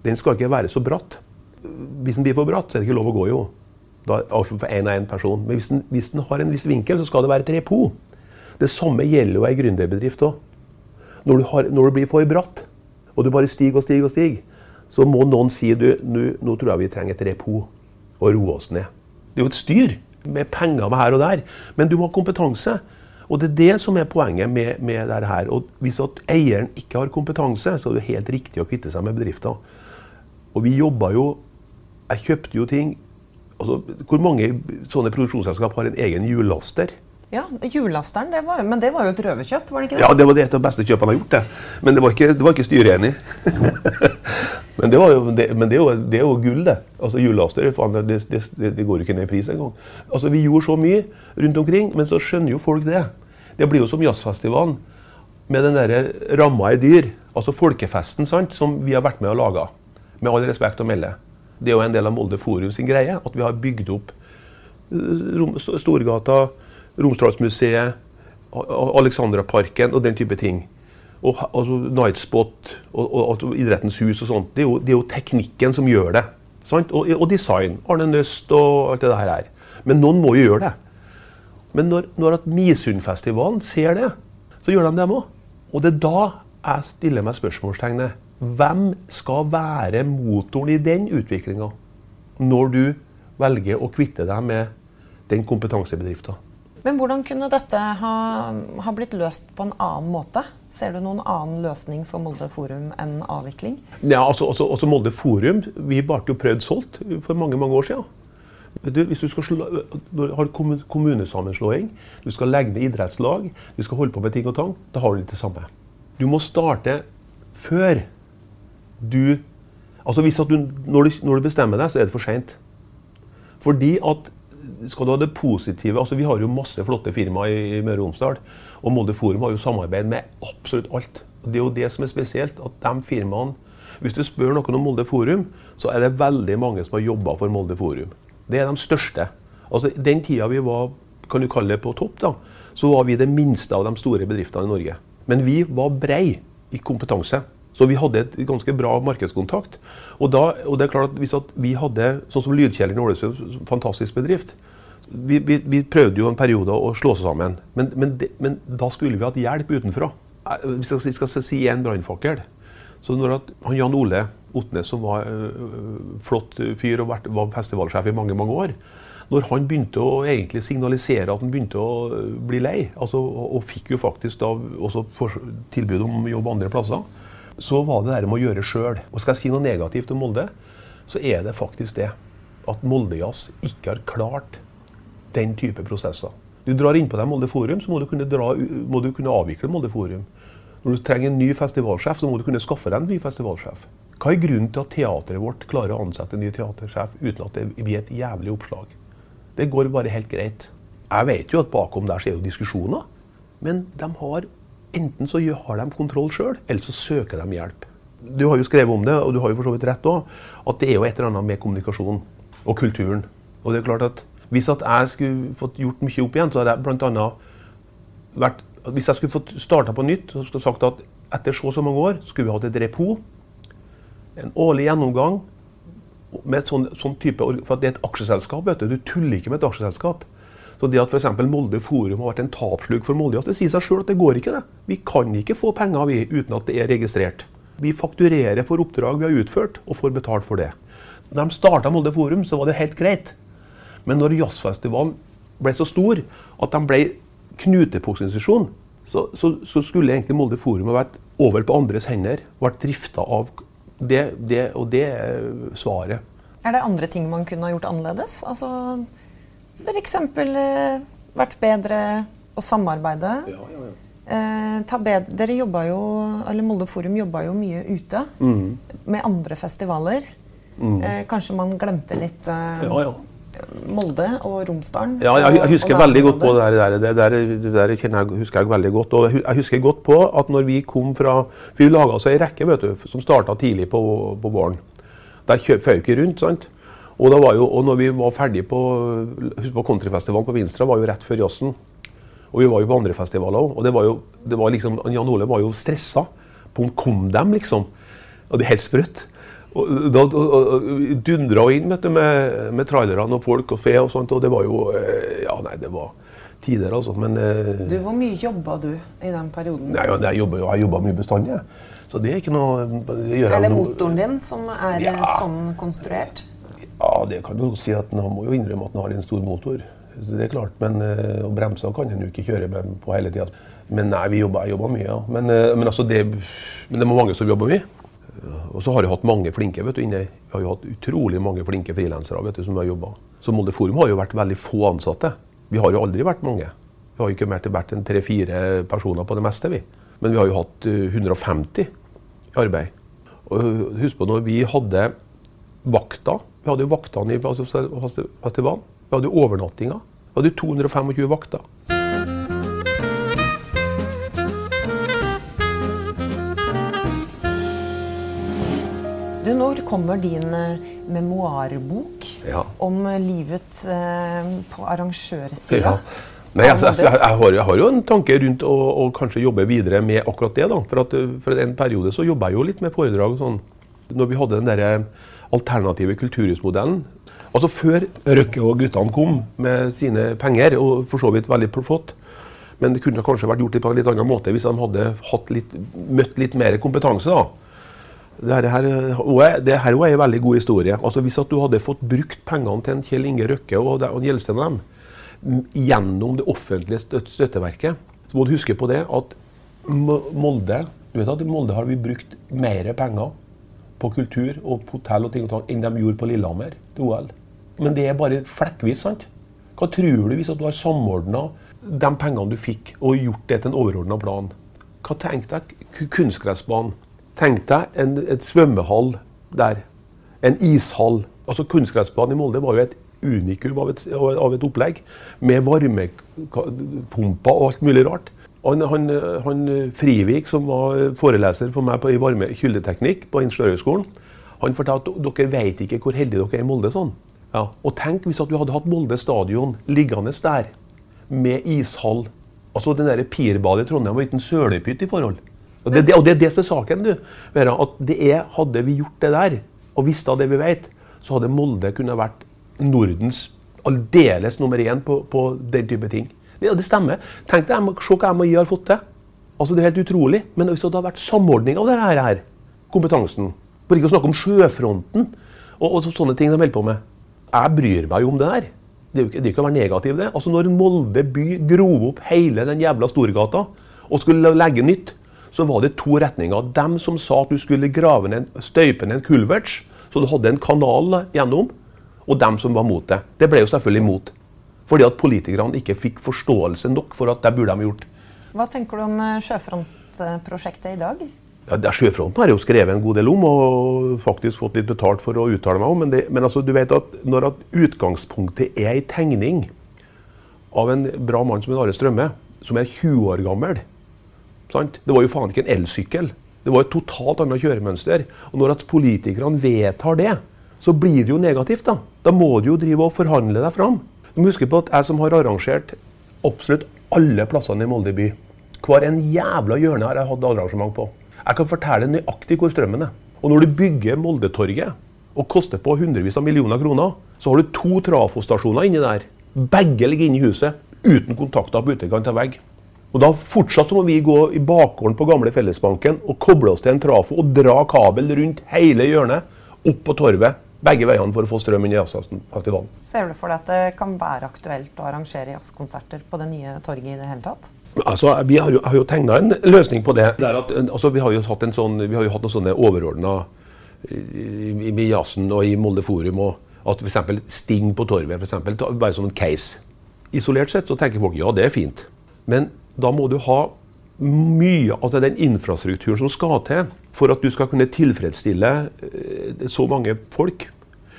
den skal ikke være så bratt. Hvis den blir for bratt, så er det ikke lov å gå, jo. Da, for én og én person. Men hvis den, hvis den, har en viss vinkel, så skal det være et po. Det samme gjelder jo ei gründerbedrift òg. Når, når, det blir for bratt, og du bare stiger og stiger og stiger, så må noen si du, nå, nå tror jeg vi trenger et repo og roe oss ned. Det er jo et styr med penger med her og der, men du må ha kompetanse. Og Det er det som er poenget med, med dette. her. Og Hvis at eieren ikke har kompetanse, så er det helt riktig å kvitte seg med bedrifter. Og vi jobba jo Jeg kjøpte jo ting altså, Hvor mange sånne produksjonsselskap har en egen hjullaster? Ja, Hjullasteren, men det var jo et røverkjøp? var det ikke det? Ja, det var det et av de beste kjøpene jeg har gjort. det. Men det var ikke, ikke styret enig (laughs) men, det, jo, det, men det, er jo, det, er jo, gull, det. Altså Hjullaster det, går jo ikke ned i pris engang. Altså, vi gjorde så mye rundt omkring, men så skjønner jo folk det. Det blir jo som jazzfestivalen med den der ramma i dyr. Altså folkefesten sant, som vi har vært med og laga. Med all respekt å melde. Det er jo en del av Molde Forum sin greie at vi har bygd opp eh, Storgata Romsdalsmuseet, Alexandraparken og den type ting. Og, altså Nightspot og, og, og, Idrettens hus og sånt. Det er, jo, det er jo teknikken som gjør det. Og, og, design. Arne Nøst og alt det der her. Men noen må jo gjøre det. Men når, når Misundfestivalen ser det, så gjør de det, de òg. Og det er da jeg stiller meg spørsmålstegnet. Hvem skal være motoren i den utviklinga? Når du velger å kvitte deg med den kompetansebedriften. Men hvordan kunne dette ha, ha, blitt løst på en annen måte? Ser du noen annen løsning for Molde Forum enn avvikling? Ja, altså, også, også Molde Forum vi ble jo prøvd solgt for mange mange år siden. Du, hvis du skal slå, har kommunesammenslåing, du skal legge ned idrettslag, du skal holde på med ting og tang, da har du litt det samme. Du må starte før du Altså hvis du, når, du, når du bestemmer deg, så er det for seint. Fordi at skal du ha det positive altså Vi har jo masse flotte firmaer i Møre og Romsdal. Og Molde Forum har jo samarbeid med absolutt alt. Og Det er jo det som er spesielt. at de firmaene, Hvis du spør noen om Molde Forum, så er det veldig mange som har jobba for Molde Forum. Det er de største. Altså Den tida vi var kan du kalle det på topp, da, så var vi det minste av de store bedriftene i Norge. Men vi var brei i kompetanse. Så vi hadde et ganske bra markedskontakt. Og, da, og det er klart at hvis at vi hadde, sånn som Lydkjeller i Ålesund, fantastisk bedrift vi, vi, vi, prøvde jo en periode å slå seg sammen, men, men, de, men da skulle vi hatt hjelp utenfra. Eh, hvis jeg skal, si en brannfakkel så når at, han Jan Ole Otnes, som var øh, flott fyr og vært, var festivalsjef i mange mange år når han begynte å egentlig signalisere at han begynte å bli lei, altså, og, og fikk jo faktisk da også tilbud om jobb andre plasser, så var det det med å gjøre sjøl. Og skal jeg si noe negativt om Molde, så er det faktisk det at Moldejazz ikke har klart den type prosesser. Du drar innpå deg Molde Forum, så må du, kunne dra, må du kunne avvikle Molde Forum. Når du trenger en ny festivalsjef, så må du kunne skaffe deg en ny festivalsjef. Hva er grunnen til at teatret vårt klarer å ansette en ny teatersjef uten at det blir et jævlig oppslag? Det går bare helt greit. Jeg vet jo at bakom der så er det diskusjoner, men de har Enten så har de kontroll sjøl, eller så søker de hjelp. Du har jo skrevet om det, og du har jo for så vidt rett òg, at det er jo et eller annet med kommunikasjon og kulturen. Og det er klart at Hvis at jeg skulle fått gjort mye opp igjen, så hadde jeg bl.a. vært Hvis jeg skulle fått starta på nytt så skulle jeg sagt at etter så og så mange år skulle vi hatt et repo, en årlig gjennomgang med et sånn, sånn type For det er et aksjeselskap. vet Du Du tuller ikke med et aksjeselskap. Så det at f.eks. Molde Forum har vært en tapsluk for Molde, det sier seg sjøl at det går ikke. det. Vi kan ikke få penger vi, uten at det er registrert. Vi fakturerer for oppdrag vi har utført, og får betalt for det. Da de starta Molde Forum, så var det helt greit. Men når jazzfestivalen ble så stor at de ble knutepunktinstitusjon, så, så, så, skulle egentlig Molde Forum ha vært over på andres hender. Vært drifta av det, det, og det svaret. Er det andre ting man kunne ha gjort annerledes? Altså F.eks. Eh, vært bedre å samarbeide. Ja, ja, ja. Eh, bedre, dere jobba jo, eller Molde Forum jobba jo mye ute mm. med andre festivaler. Mm. Eh, kanskje man glemte litt eh, Molde og Romsdalen. Ja, jeg, jeg husker og veldig godt på det der. Det der, det der jeg, husker jeg veldig godt. Og jeg husker godt på at når vi kom fra For vi laga oss ei rekke vet du, som starta tidlig på, på våren. Der føk vi rundt. sant? Og, jo, og når vi var ferdig på på countryfestivalen på Vinstra, var jo rett før jazzen. Og vi var jo på andre festivaler òg. Og det var jo, det var liksom, Jan Ole var jo stressa på om kom dem, liksom. Og det er helt sprøtt. Og da dundra og, inn vet du, med, med trailerne og folk og fe og sånt. Og det var jo eh, Ja, nei, det var tider, altså. Men eh, Du, Hvor mye jobba du i den perioden? nei, jeg jobber jeg jobber mye bestandig. jeg. Så det er ikke noe det gjør Eller motoren din som er Ja. sånn konstruert? Ja, det kan du si at Han må jo innrømme at han har en stor motor. Det er klart, men eh, Og bremser kan han jo ikke kjøre med på hele tida. Men nei, vi jobber, jeg jobber mye, ja. Men, eh, men, altså det, men det er mange som jobber mye. Og så har jeg hatt mange flinke vet du, inne. Vi har jo hatt utrolig mange flinke frilansere som har jobba. Så Molde Forum har jo vært veldig få ansatte. Vi har jo aldri vært mange. Vi har jo ikke mer til vært enn tre-fire personer på det meste, vi. Men vi har jo hatt eh, 150 i arbeid. Og husk på når vi hadde vakta. Vi hadde jo vaktene i festivalen. Vi hadde jo overnattinga. Vi hadde jo 225 vakter. Du, Når kommer din eh, memoarbok Ja. om eh, livet eh, på arrangørsida? Ja. Nei, altså, jeg, jeg, jeg, har, jeg har jo en tanke rundt å, å kanskje jobbe videre med akkurat det. da. For, at, for en periode så jobba jeg jo litt med foredrag. og sånn. Når vi hadde den der alternative kulturhusmodellen. Altså Før Røkke og guttene kom med sine penger, og for så vidt veldig flott, men det kunne kanskje vært gjort på en litt annen måte hvis de hadde litt, møtt litt mer kompetanse. da. Det her, er- det her er en veldig god historie. Altså Hvis at du hadde fått brukt pengene til en Kjell Inge Røkke og, og Gjelsten dem gjennom det offentlige støtteverket, så må du huske på det at Molde du vet at i Molde har vi brukt mer penger på kultur og på hotell og ting og tang enn de gjorde på Lillehammer til OL. Men det er bare flekkvis, sant? Hva tror du hvis du har samordna de pengene du fikk, og gjort det til en overordna plan? Hva Tenk deg kunstgressbanen. Tenk deg en, et svømmehall der. En ishall. Altså Kunstgressbanen i Molde var jo et unikum av et, av et opplegg. Med varmepumper og alt mulig rart. Han, han, han Frivik, som var foreleser for meg på, i varme kyldeteknikk på Ingeniørhøgskolen, han fortalte at dere vet ikke hvor heldige dere er i Molde. sånn. Ja. Og tenk hvis at du hadde hatt Molde stadion liggende der, med ishall. Altså den der Pirbadet i Trondheim var ikke en sølepytt i forhold. Og det, det, og det er det som er saken. du, Vera, at det er, Hadde vi gjort det der, og visste det vi vet, så hadde Molde kunne vært Nordens aldeles nummer én på, på den type ting. Det, det stemmer. Tenk deg, Se hva MHI har fått til. Altså, Det er helt utrolig. Men hvis det hadde vært samordning av det her, her kompetansen For ikke å snakke om sjøfronten og, og sånne ting de holder på med. Jeg bryr meg jo om det der. Det er jo ikke, det er ikke å være negativ, det. Altså Når Molde by grov opp hele den jævla Storgata og skulle legge nytt, så var det to retninger. Dem som sa at du skulle grave ned, støype ned en kulverts, så du hadde en kanal gjennom, og dem som var mot det. Det ble jo selvfølgelig mot. Fordi at politikerne ikke fikk forståelse nok for at det burde de gjort. Hva tenker du om eh, sjøfrontprosjektet i dag? Ja, Sjøfronten har jeg jo skrevet en god del om, og faktisk fått litt betalt for å uttale meg om. Men, det, men altså, du vet at når at utgangspunktet er ei tegning av en bra mann som en Are Strømme, som er 20 år gammel sant? Det var jo faen ikke en elsykkel. Det var et totalt annet kjøremønster. Og når at politikerne vedtar det, så blir det jo negativt. Da Da må du jo drive og forhandle deg fram. Du må huske på at jeg som har arrangert absolutt alle plassene i Molde by, hver en jævla hjørne har jeg hatt arrangement på. Jeg kan fortelle nøyaktig hvor strømmen er. Og når du bygger Moldetorget og koster på hundrevis av millioner kroner, så har du to trafostasjoner inni der. Begge ligger inne i huset, uten kontakter på utekant av vegg. Og da fortsatt må vi gå i bakgården på gamle Fellesbanken og koble oss til en trafo og dra kabel rundt hele hjørnet opp på torvet. Begge veiene for å få strøm inn i jazzfestivalen. Ser du for deg at det kan være aktuelt å arrangere jazzkonserter på det nye torget i det hele tatt? Altså, Vi har jo, har jo tegna en løsning på det. det er at, altså, vi har jo hatt en sånn, vi har jo hatt noen sånne overordna i, i, jazzen og i Molde Forum. og At f.eks. Sting på Torvet, for eksempel, ta- bare som en case. Isolert sett så tenker folk ja, det er fint. Men da må du ha mye altså den infrastrukturen som skal til for at du skal kunne tilfredsstille eh, så mange folk.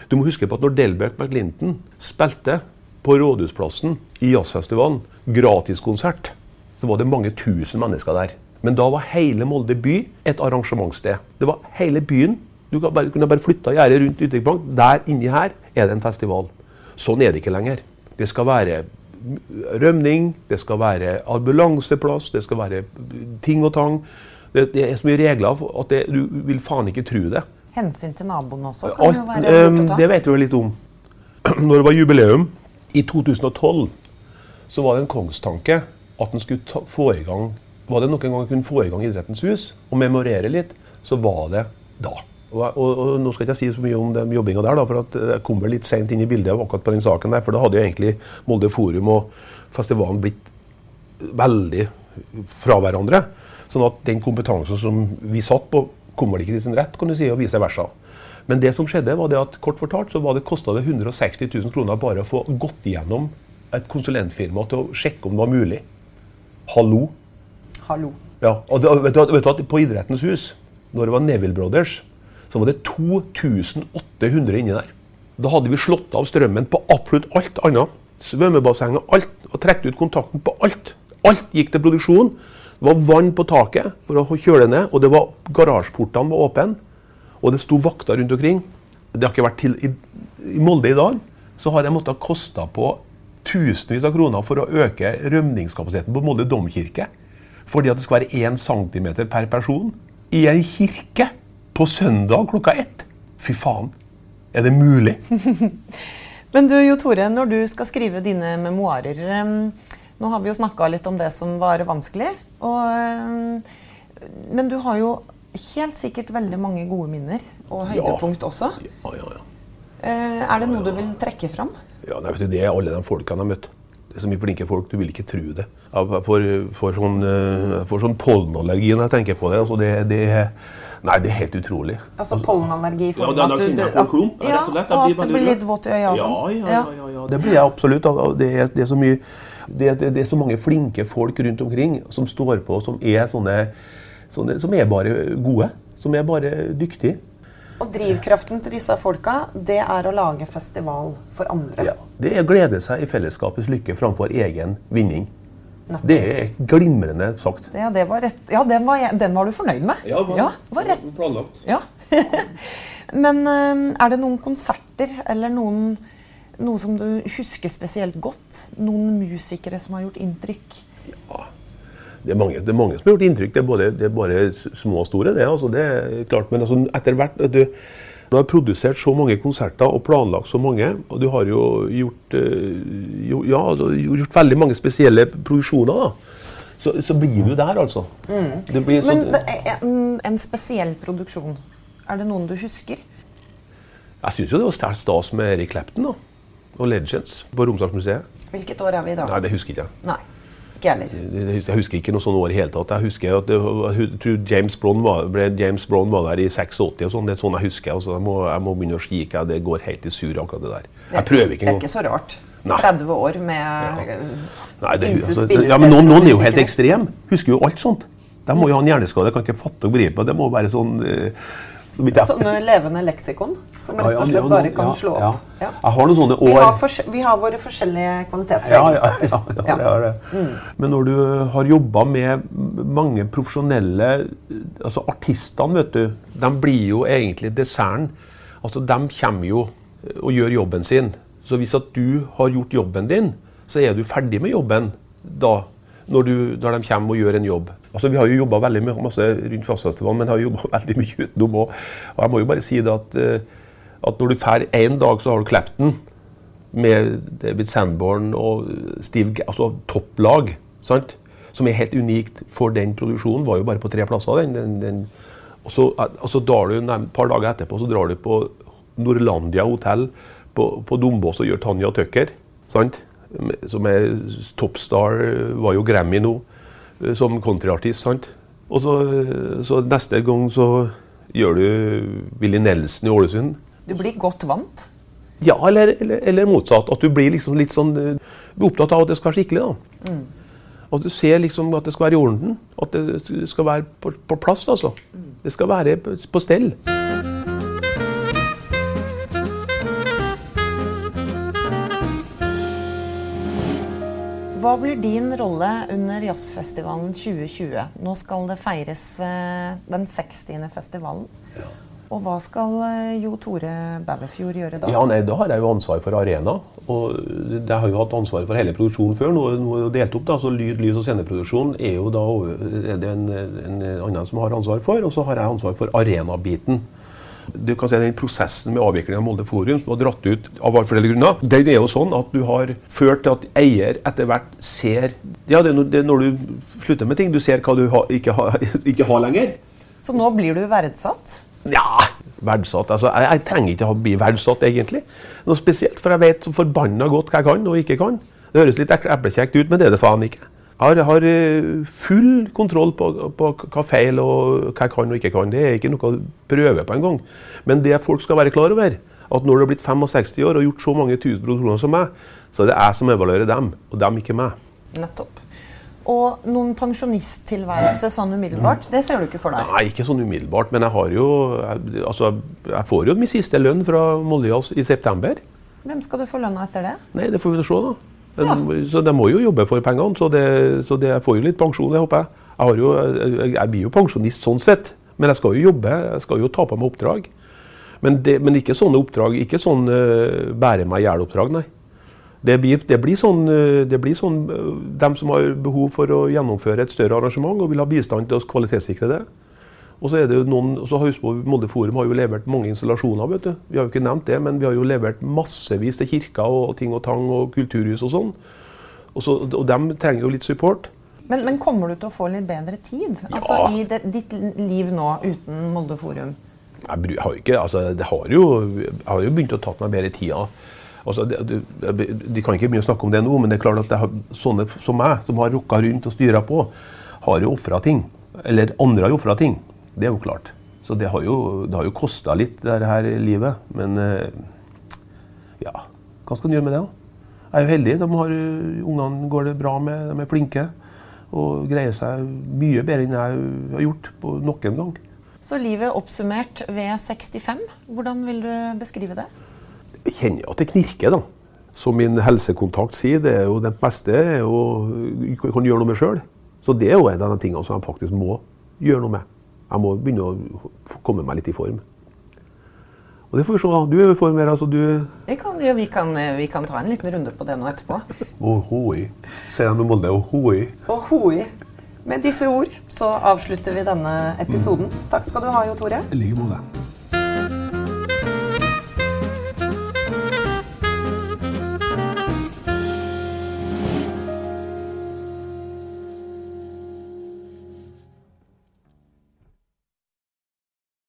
Du må huske på at når Delbert McLinton spilte på Rådhusplassen i jazzfestivalen, gratiskonsert, så var det mange tusen mennesker der. Men da var hele Molde by et arrangementssted. Det var hele byen. Du kunne bare flytta gjerdet rundt Ytterbank. Der inni her er det en festival. Sånn er det ikke lenger. Det skal være rømning, det skal være ambulanseplass, det skal være ting og tang. Det, det er så mye regler at det, du vil faen ikke tro det. Hensyn til naboen også kan Alt, jo være lurt å ta. det vet vi jo litt om. (clears throat) Når det var jubileum i 2012, så var det en kongstanke at en skulle ta, få i gang Var det noen gang en kunne få i gang Idrettens hus og memorere litt, så var det da. Og, og, og Nå skal jeg ikke si så mye om den jobbinga der, da, for at jeg kom vel litt seint inn i bildet akkurat på den saken der. For da hadde jo egentlig Molde Forum og festivalen blitt veldig fra hverandre. Sånn at den kompetansen som vi satt på, kom vel ikke til sin rett, kan du si, og vice versa. Men det som skjedde var det at kort fortalt så var det kosta 160 000 kroner bare å få gått igjennom et konsulentfirma til å sjekke om det var mulig. Hallo. Hallo. Ja, og det, vet, du, vet du at På Idrettens hus, når det var Neville Brothers, så var det 2800 inni der. Da hadde vi slått av strømmen på absolutt alt annet. Svømmebassenget, alt. Og trukket ut kontakten på alt. Alt gikk til produksjon. Det var vann på taket for å kjøle ned, og det var garasjeportene var åpne. Og det sto vakter rundt omkring. Det har ikke vært til i, i Molde i dag. Så har jeg måttet koste på tusenvis av kroner for å øke rømningskapasiteten på Molde domkirke. Fordi at det skal være 1 cm per person i ei kirke på søndag klokka ett. Fy faen. Er det mulig? (laughs) Men du Jo Tore, når du skal skrive dine memoarer Nå har vi jo snakka litt om det som var vanskelig. Og, men du har jo helt sikkert veldig mange gode minner, og Ja. også. Ja, ja, ja. Eh, er det noe du vil trekke fram? Ja, nei, vet du, Det er alle de folkene jeg har møtt. Det er så mye flinke folk, du vil ikke tro det. Jeg får, får sånn, eh, får sånn pollenallergi når jeg tenker på det. Altså det, det Nei, det er helt utrolig. Altså pollenallergi i Ja, form av at du- at- Ja, rett og at du blir litt våt i øya og Ja, sånn. ja, ja, ja, ja. Det blir jeg absolutt. Det er, det er så mye det, det, det er så mange flinke folk rundt omkring som står på, som er sånne, sånne Som er bare gode. Som er bare dyktige. Og drivkraften til disse folka, det er å lage festival for andre. Ja. Det er å glede seg i fellesskapets lykke framfor egen vinning. Det er glimrende sagt. Ja, det var rett. Ja, den var, den var du fornøyd med? Ja, det var rett. planlagt. Ja. (laughs) Men eh, er det noen konserter eller noen, noe som du husker spesielt godt? Noen musikere som har gjort inntrykk? Det er, mange, det er mange som har gjort inntrykk. Det er både, det er bare små og store. det, altså, det er klart, Men altså, etter hvert du, du har produsert så mange konserter og planlagt så mange, og du har jo gjort, eh, jo, ja, altså, gjort veldig mange spesielle produksjoner. da. Så, så blir du der, altså. Det blir Men sånn, det er en, en spesiell produksjon, er det noen du husker? jeg syns jo det var sterkt stas med Eric Clapton da, og Legends på Romsdalsmuseet. Hvilket år er vi i dag? Nei, det husker ikke jeg. Nei, ikke heller. Jeg husker ikke noe sånn år i hele tatt. Jeg husker at det, jeg tror James Brown var, ble, James Brown var der i 86 og sånn. Det er sånn jeg husker. Altså, jeg, må, jeg må begynne å skike. Det går helt i sur, akkurat det der. Er Jeg prøver ikke Det er ikke så rart. Nei. 30 år med Nei, det, altså, ja, men noen, noen er jo helt ekstrem. Husker jo alt sånt. De må jo ha en hjerneskade. Jeg kan ikke fatte og gripe. Det må være sånn eh, Sånne levende leksikon som rett og slett bare kan slå opp. Ja. Jeg har noen sånne Vi, år har fors- vi har våre forskjellige kvaliteter Ja, ja, egenskaper. ja, ja, det er det. Men når du har jobba med mange profesjonelle altså Artistene, vet du, de blir jo egentlig desserten. Altså, de kommer jo og gjør jobben sin. Så hvis at du har gjort jobben din, så er du ferdig med jobben da. Når, du, når de kommer og gjør en jobb. Altså, Vi har jo jobba veldig mye- masse rundt Fastlandsfestivalen, men har jo jobba (laughs) veldig mye utenom òg. Og jeg må jo bare si det at, eh, at når du drar én dag, så har du Clapton med David Sandborn og Steve G altså topplag, sant? som er helt unikt for den produksjonen. Var jo bare på tre plasser. den, den, den. Og så, og så drar du nei, et par dager etterpå så drar du på Norlandia hotell på, på Dombås og gjør Tanja Tucker. sant? Som er toppstar, var jo Grammy nå, som countryartist. sant? Og så, så neste gang så gjør du Willy Nelson i Ålesund. Du blir godt vant. Ja, eller, eller, eller motsatt. At du blir liksom litt sånn eh, opptatt av at det skal være skikkelig. da. At du ser liksom at det skal være i orden. At det skal være på, på plass. altså. Det skal være på, på stell. Blir din rolle under Jazzfestivalen 2020? Nå skal det feires eh, den 60. festivalen. Ja. Og hva skal eh, Jo Tore Bæverfjord gjøre da? Ja, nei, Da har jeg jo ansvar for arena. Og jeg har jo hatt ansvar for hele produksjonen før. Nå, nå er det delt opp, da, så Lyd, lys og sceneproduksjon er jo da er det en, en annen som har ansvar for. Og så har jeg ansvar for arenabiten du kan si Den prosessen med avvikling av Molde Forum som har dratt ut av forskjellige grunner, den er jo sånn at du har ført til at eier etter hvert ser Ja, det er, når, du slutter med ting. Du ser hva du ha, ikke, ha, (laughs) ikke, har lenger. Så nå blir du verdsatt? Ja, verdsatt. Altså, jeg, jeg trenger ikke å bli verdsatt, egentlig. Noe spesielt, For jeg vet forbanna godt hva jeg kan og ikke kan. Det høres litt eplekjekt ut, men det er det faen ikke har, har eh, full kontroll på, på, hva feil og hva jeg kan og ikke kan. Det er ikke noe å prøve på engang. Men det folk skal være klar over, at når du har blitt 65 år og gjort så mange tusen produksjoner som meg, så er det jeg som evaluerer dem, og dem ikke meg. Nettopp. Og noen pensjonisttilværelse sånn umiddelbart, det ser du ikke for deg? Nei, ikke sånn umiddelbart. Men jeg har jo jeg, altså, jeg får jo min siste lønn fra Moldejazz i september. Hvem skal du få lønna etter det? Nei, Det får vi se, da. Ja. Så de må jo jobbe for pengene, så, det, så det, jeg får jo litt pensjon, det håper jeg. Jeg, jo, jeg, jeg, blir jo pensjonist sånn sett, men jeg skal jo jobbe. Jeg skal jo ta på meg oppdrag. Men, det, men ikke sånne oppdrag, ikke sånn uh, bære meg i hjel-oppdrag, nei. Det blir, det blir, sånn, uh, det blir sånn uh, dem som har behov for å gjennomføre et større arrangement og vil ha bistand til å kvalitetssikre det. Og så er det jo noen, så har på, Molde Forum har jo levert mange installasjoner. vet du. Vi har jo ikke nevnt det, men vi har jo levert massevis til kirker og ting og tang og kulturhus og sånn. Og, så, og dem trenger jo litt support. Men, men, kommer du til å få litt bedre tid ja. altså, i det, ditt liv nå uten Molde Forum? Jeg har, ikke, altså, det har jo, jeg har jo begynt å ta meg bedre tida. Altså, de, de, de, kan ikke mye snakke om det nå, men det er klart at har, sånne som meg, som har rukka rundt og styra på, har jo ofra ting. Eller andre har ofra ting. Det er jo klart. Så det har jo, det jo kosta litt, det her livet. Men eh, ja, hva skal en gjøre med det? da? Jeg er jo heldig. De har, ungene går det bra med, de er flinke. Og greier seg mye bedre enn jeg har gjort på noen gang. Så livet oppsummert ved 65, hvordan vil du beskrive det? Jeg kjenner jo at det knirker, da. Som min helsekontakt sier, det er jo det beste er å kan gjøre noe med sjøl. Så det er jo en av de tingene som jeg faktisk må gjøre noe med. Jeg må begynne å komme meg litt i form. Og det får vi se. Du er i form her, altså. Du vi kan, ja, vi, kan, vi kan, ta en liten runde på det nå etterpå. Ohoi. Sier de med Molde. Ohoi. Ohoi. Med disse ord så avslutter vi denne episoden. Takk skal du ha, Jo Tore. I like måte.